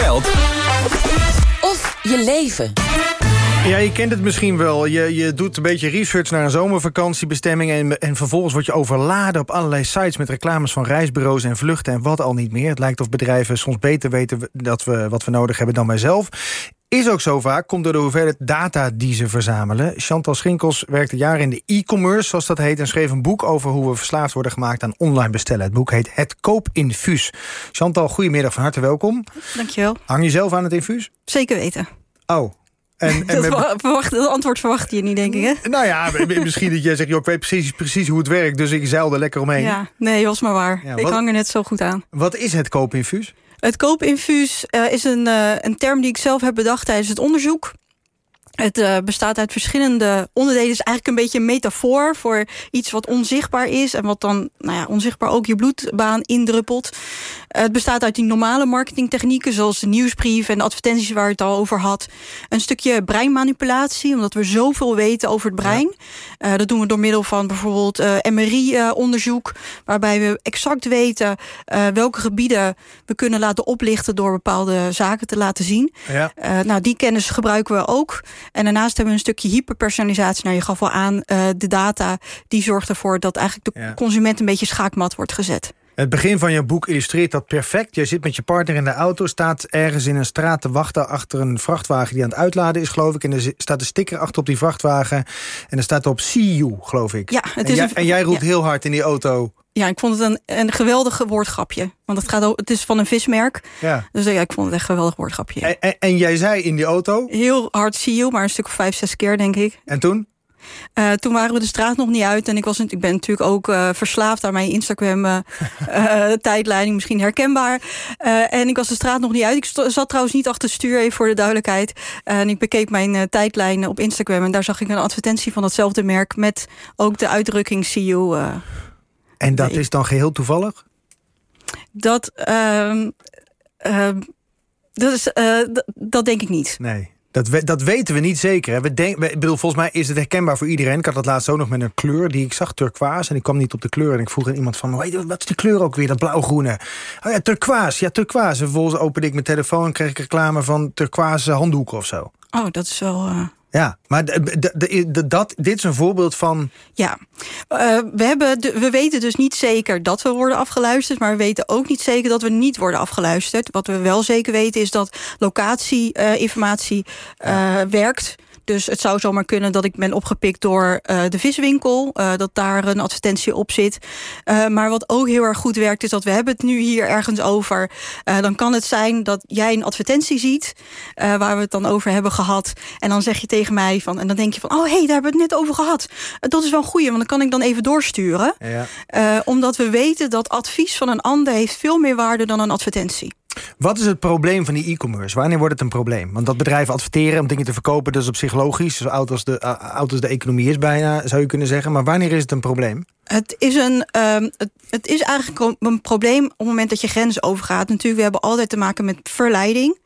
geld of je leven. Ja, je kent het misschien wel. Je, je doet een beetje research naar een zomervakantiebestemming... En, en vervolgens word je overladen op allerlei sites... met reclames van reisbureaus en vluchten en wat al niet meer. Het lijkt of bedrijven soms beter weten dat we, wat we nodig hebben dan wij zelf. Is ook zo vaak, komt door de hoeveelheid data die ze verzamelen. Chantal Schinkels werkte jaren in de e-commerce, zoals dat heet... en schreef een boek over hoe we verslaafd worden gemaakt aan online bestellen. Het boek heet Het Koopinfuus. Chantal, goedemiddag, van harte welkom. Dankjewel. Hang je zelf aan het infuus? Zeker weten. Oh, en, en dat, verwacht, dat antwoord verwacht je niet, denk ik, hè? Nou ja, misschien dat jij zegt... Joh, ik weet precies, precies hoe het werkt, dus ik zeilde lekker omheen. Ja, nee, was maar waar. ik hang er net zo goed aan. Wat is het koopinfuus? Het koopinfuus uh, is een, uh, een term die ik zelf heb bedacht tijdens het onderzoek. Het uh, bestaat uit verschillende onderdelen. Het is eigenlijk een beetje een metafoor voor iets wat onzichtbaar is... en wat dan nou ja, onzichtbaar ook je bloedbaan indruppelt. Uh, het bestaat uit die normale marketingtechnieken... zoals de nieuwsbrief en de advertenties waar het al over had. Een stukje breinmanipulatie, omdat we zoveel weten over het brein. Ja. Uh, dat doen we door middel van bijvoorbeeld MRI-onderzoek... waarbij we exact weten welke gebieden we kunnen laten oplichten... door bepaalde zaken te laten zien. Ja. nou, die kennis gebruiken we ook... En daarnaast hebben we een stukje hyperpersonalisatie. Nou, je gaf al aan, uh, de data die zorgt ervoor... dat eigenlijk de ja. consument een beetje schaakmat wordt gezet. Het begin van je boek illustreert dat perfect. Je zit met je partner in de auto, staat ergens in een straat te wachten... achter een vrachtwagen die aan het uitladen is, geloof ik. En er staat een sticker achter op die vrachtwagen. En er staat op see you, geloof ik. Ja, het en, jij, een, en jij roept ja. heel hard in die auto... Ja, ik vond het een, een geweldig woordgrapje. Want het, gaat, het is van een vismerk. Ja. Dus ja, ik vond het echt een geweldig woordgrapje. En, en, en, jij zei in die auto? Heel hard see you, maar een stuk of vijf, zes keer, denk ik. En toen? Uh, toen waren we de straat nog niet uit. En ik, was, ik ben natuurlijk ook uh, verslaafd aan mijn Instagram-tijdleiding. Uh, misschien herkenbaar. En ik was de straat nog niet uit. Ik zat trouwens niet achter het stuur, even voor de duidelijkheid. en ik bekeek mijn tijdlijn op Instagram. En daar zag ik een advertentie van datzelfde merk... met ook de uitdrukking see you... en dat is dan geheel toevallig? Dat, uh, uh, dat, is, dat denk ik niet. Nee. Dat, dat weten we niet zeker. We bedoel, volgens mij is het herkenbaar voor iedereen. Ik had dat laatst ook nog met een kleur die ik zag, turquoise. En ik kwam niet op de kleur. En ik vroeg aan iemand van, wat is die kleur ook weer, dat blauw-groene? Oh ja, turquoise, ja, turquoise. En vervolgens opende ik mijn telefoon en kreeg ik reclame van turquoise handdoeken of zo. Oh, dat is wel... Uh... Ja, maar dat, dit is een voorbeeld van... Ja, uh, we, hebben de, we weten dus niet zeker dat we worden afgeluisterd... maar we weten ook niet zeker dat we niet worden afgeluisterd. Wat we wel zeker weten is dat locatieinformatie uh, ja. werkt... Dus het zou zomaar kunnen dat ik ben opgepikt door uh, de viswinkel. Uh, dat daar een advertentie op zit. Uh, maar wat ook heel erg goed werkt is dat we hebben het nu hier ergens over. dan kan het zijn dat jij een advertentie ziet. waar we het dan over hebben gehad. En dan zeg je tegen mij van. En dan denk je van. Oh hé, hey, daar hebben we het net over gehad. dat is wel een goeie, want dan kan ik dan even doorsturen. Ja. omdat we weten dat advies van een ander heeft veel meer waarde dan een advertentie. Wat is het probleem van die e-commerce? Wanneer wordt het een probleem? Want dat bedrijven adverteren om dingen te verkopen... dat is op zich logisch. Zo oud als de, uh, de economie is bijna, zou je kunnen zeggen. Maar wanneer is het een probleem? Het is, een, um, het, is eigenlijk een probleem op het moment dat je grenzen overgaat. Natuurlijk, we hebben altijd te maken met verleiding.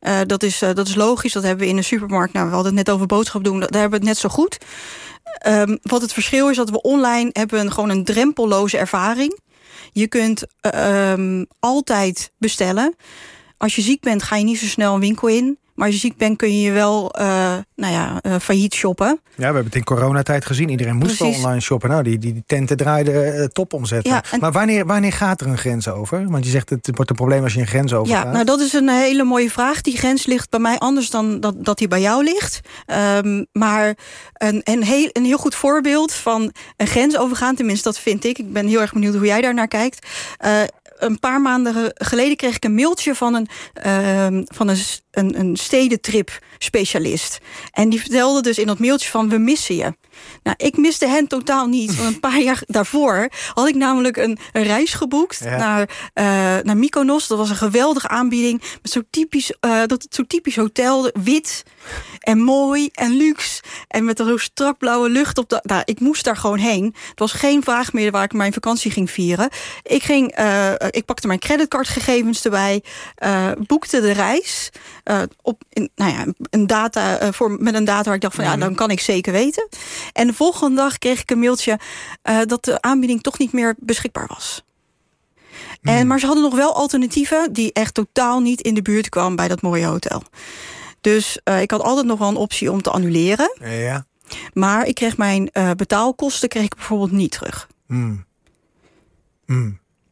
Uh, dat, is, uh, dat is logisch, dat hebben we in de supermarkt. Nou, we hadden het net over boodschap doen, daar hebben we het net zo goed. Um, wat het verschil is, dat we online hebben een, gewoon een drempelloze ervaring. Je kunt uh, um, altijd bestellen. Als je ziek bent, ga je niet zo snel een winkel in. Maar als je ziek bent, kun je je wel uh, nou ja, uh, failliet shoppen. Ja, we hebben het in coronatijd gezien. Iedereen moest wel online shoppen. Nou, die, die, die tenten draaiden uh, top omzetten. Ja. Maar wanneer, wanneer gaat er een grens over? Want je zegt, het wordt een probleem als je een grens over Ja, nou dat is een hele mooie vraag. Die grens ligt bij mij anders dan dat, dat die bij jou ligt. Um, maar een, een, heel, een heel goed voorbeeld van een grens overgaan... tenminste, dat vind ik. Ik ben heel erg benieuwd hoe jij daar naar kijkt een paar maanden geleden kreeg ik een mailtje van een, uh, van een, een, een stedentrip specialist. En die vertelde dus in dat mailtje van we missen je. Nou, ik miste hen totaal niet. Want een paar jaar daarvoor had ik namelijk een, een reis geboekt ja. naar, uh, naar Mykonos. Dat was een geweldige aanbieding. Met zo'n typisch, uh, dat, zo typisch hotel, wit en mooi en luxe. En met een strak blauwe lucht op de. Nou, ik moest daar gewoon heen. Het was geen vraag meer waar ik mijn vakantie ging vieren. Ik, ging, uh, ik pakte mijn creditcardgegevens erbij, boekte de reis. Op in, nou ja, een data, voor, met een data waar ik dacht van ja, dan kan ik zeker weten. En de volgende dag kreeg ik een mailtje uh, dat de aanbieding toch niet meer beschikbaar was. En, Hmm. maar ze hadden nog wel alternatieven die echt totaal niet in de buurt kwamen bij dat mooie hotel. Dus eh, ik had altijd nog wel een optie om te annuleren. Ja. Maar ik kreeg mijn eh, betaalkosten kreeg ik bijvoorbeeld niet terug. Hmm.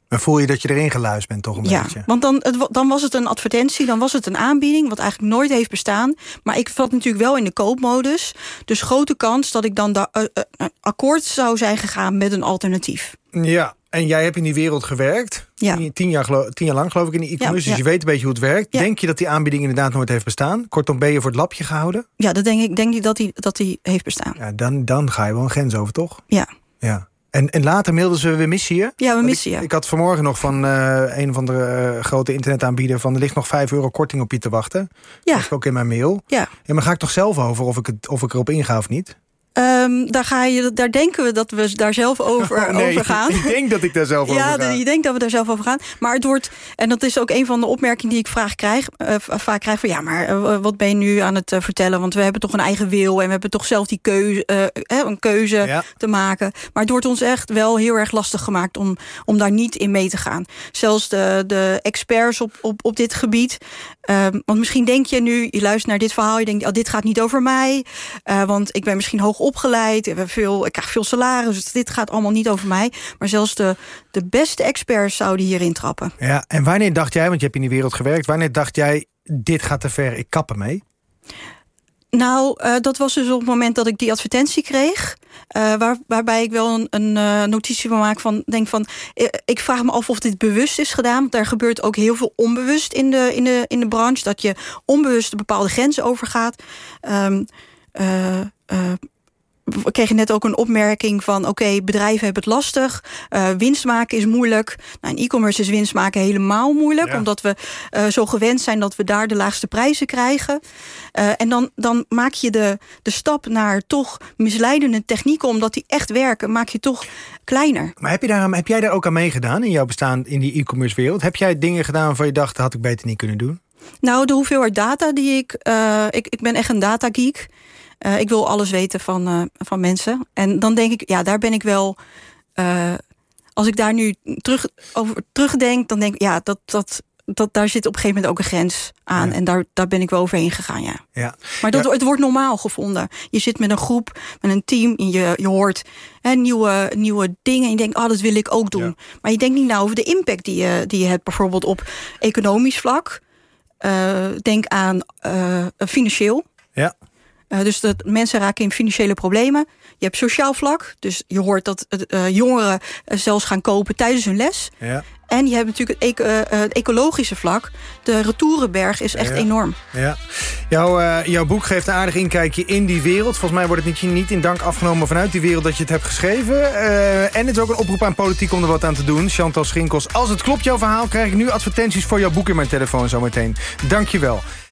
Dan voel je dat je erin geluisterd bent toch een Ja, beetje. want dan, het, dan was het een advertentie, dan was het een aanbieding, wat eigenlijk nooit heeft bestaan. Maar ik zat natuurlijk wel in de koopmodus. Dus grote kans dat ik dan da- eh, eh, eh, akkoord zou zijn gegaan met een alternatief. Ja, en jij hebt in die wereld gewerkt. Ja. Tien, tien jaar, tien jaar lang geloof ik in de e-commerce. Ja, Dus ja. je weet een beetje hoe het werkt. Ja. Denk je dat die aanbieding inderdaad nooit heeft bestaan? Kortom, ben je voor het lapje gehouden? Ja, dat denk ik denk ik dat die, dat die heeft bestaan. Ja, dan, dan ga je wel een grens over, toch? Ja, Ja. En, en later mailden ze, we missen je. ja we missen je. ik had vanmorgen nog van eh, een van de eh, grote internetaanbieder... van er ligt nog 5 euro korting op je te wachten. Ja. Dat is ook in mijn mail. Ja. Ja, maar ga ik toch zelf over of ik, het, of ik erop inga of niet? Ehm, daar, ga je, daar denken we dat we daar zelf over, Oh, nee, over gaan. Ik denk dat ik daar zelf Ja, over ga. de- je denkt dat we daar zelf over gaan. Maar het wordt, en dat is ook een van de opmerkingen die ik vaak krijg, eh, vaak krijg van ja, maar eh, wat ben je nu aan het eh, vertellen? Want we hebben toch een eigen wil en we hebben toch zelf die keuze, eh, een keuze Ja. te maken. Maar het wordt ons echt wel heel erg lastig gemaakt om, om daar niet in mee te gaan. Zelfs de, de experts op, op, op dit gebied. Ehm, want misschien denk je nu, je luistert naar dit verhaal, je denkt, oh, dit gaat niet over mij. eh, want ik ben misschien hoog opgeleid, ik, veel, ik krijg veel salaris, dus dit gaat allemaal niet over mij. Maar zelfs de, de beste experts zouden hierin trappen. Ja, en wanneer dacht jij, want je hebt in die wereld gewerkt... wanneer dacht jij, dit gaat te ver, ik kap ermee? Nou, eh, dat was dus op het moment dat ik die advertentie kreeg. eh, waar, waarbij ik wel een, een eh, notitie van maak van denk van. ik vraag me af of dit bewust is gedaan. Want er gebeurt ook heel veel onbewust in de, in de, in de branche. Dat je onbewust bepaalde grenzen overgaat. Eh, we kregen net ook een opmerking van... oké, bedrijven hebben het lastig, eh, winst maken is moeilijk. Nou, in e-commerce is winst maken helemaal moeilijk... Ja. omdat we eh, zo gewend zijn dat we daar de laagste prijzen krijgen. Eh, en dan, dan maak je de, de stap naar toch misleidende technieken... omdat die echt werken, maak je toch kleiner. Maar heb, je daar, heb jij daar ook aan meegedaan in jouw bestaan in die e-commerce wereld? Heb jij dingen gedaan waarvan je dacht, dat had ik beter niet kunnen doen? Nou, de hoeveelheid data die ik... ik, ik ben echt een datageek. Eh ik wil alles weten van, eh, van mensen. En dan denk ik, ja, daar ben ik wel... eh, als ik daar nu terug, over terugdenk, dan denk ik... ja, dat, dat, dat, daar zit op een gegeven moment ook een grens aan. Ja. En daar, daar ben ik wel overheen gegaan, ja. Ja. Maar dat, Ja. het wordt normaal gevonden. Je zit met een groep, met een team... en je, je hoort hè, nieuwe, nieuwe dingen en je denkt... oh, dat wil ik ook doen. Ja. Maar je denkt niet nou over de impact die je, die je hebt... bijvoorbeeld op economisch vlak... Denk aan financieel. Ja. Eh, dus dat mensen raken in financiële problemen. Je hebt sociaal vlak. Dus je hoort dat eh, jongeren eh, zelfs gaan kopen tijdens hun les. Ja. En je hebt natuurlijk het, eco- het ecologische vlak. De retourenberg is echt Ja. enorm. Ja. Jouw, jouw boek geeft een aardig inkijkje in die wereld. Volgens mij wordt het niet, niet in dank afgenomen vanuit die wereld dat je het hebt geschreven. En het is ook een oproep aan politiek om er wat aan te doen. Chantal Schinkels, als het klopt jouw verhaal... krijg ik nu advertenties voor jouw boek in mijn telefoon zometeen. Dank je wel.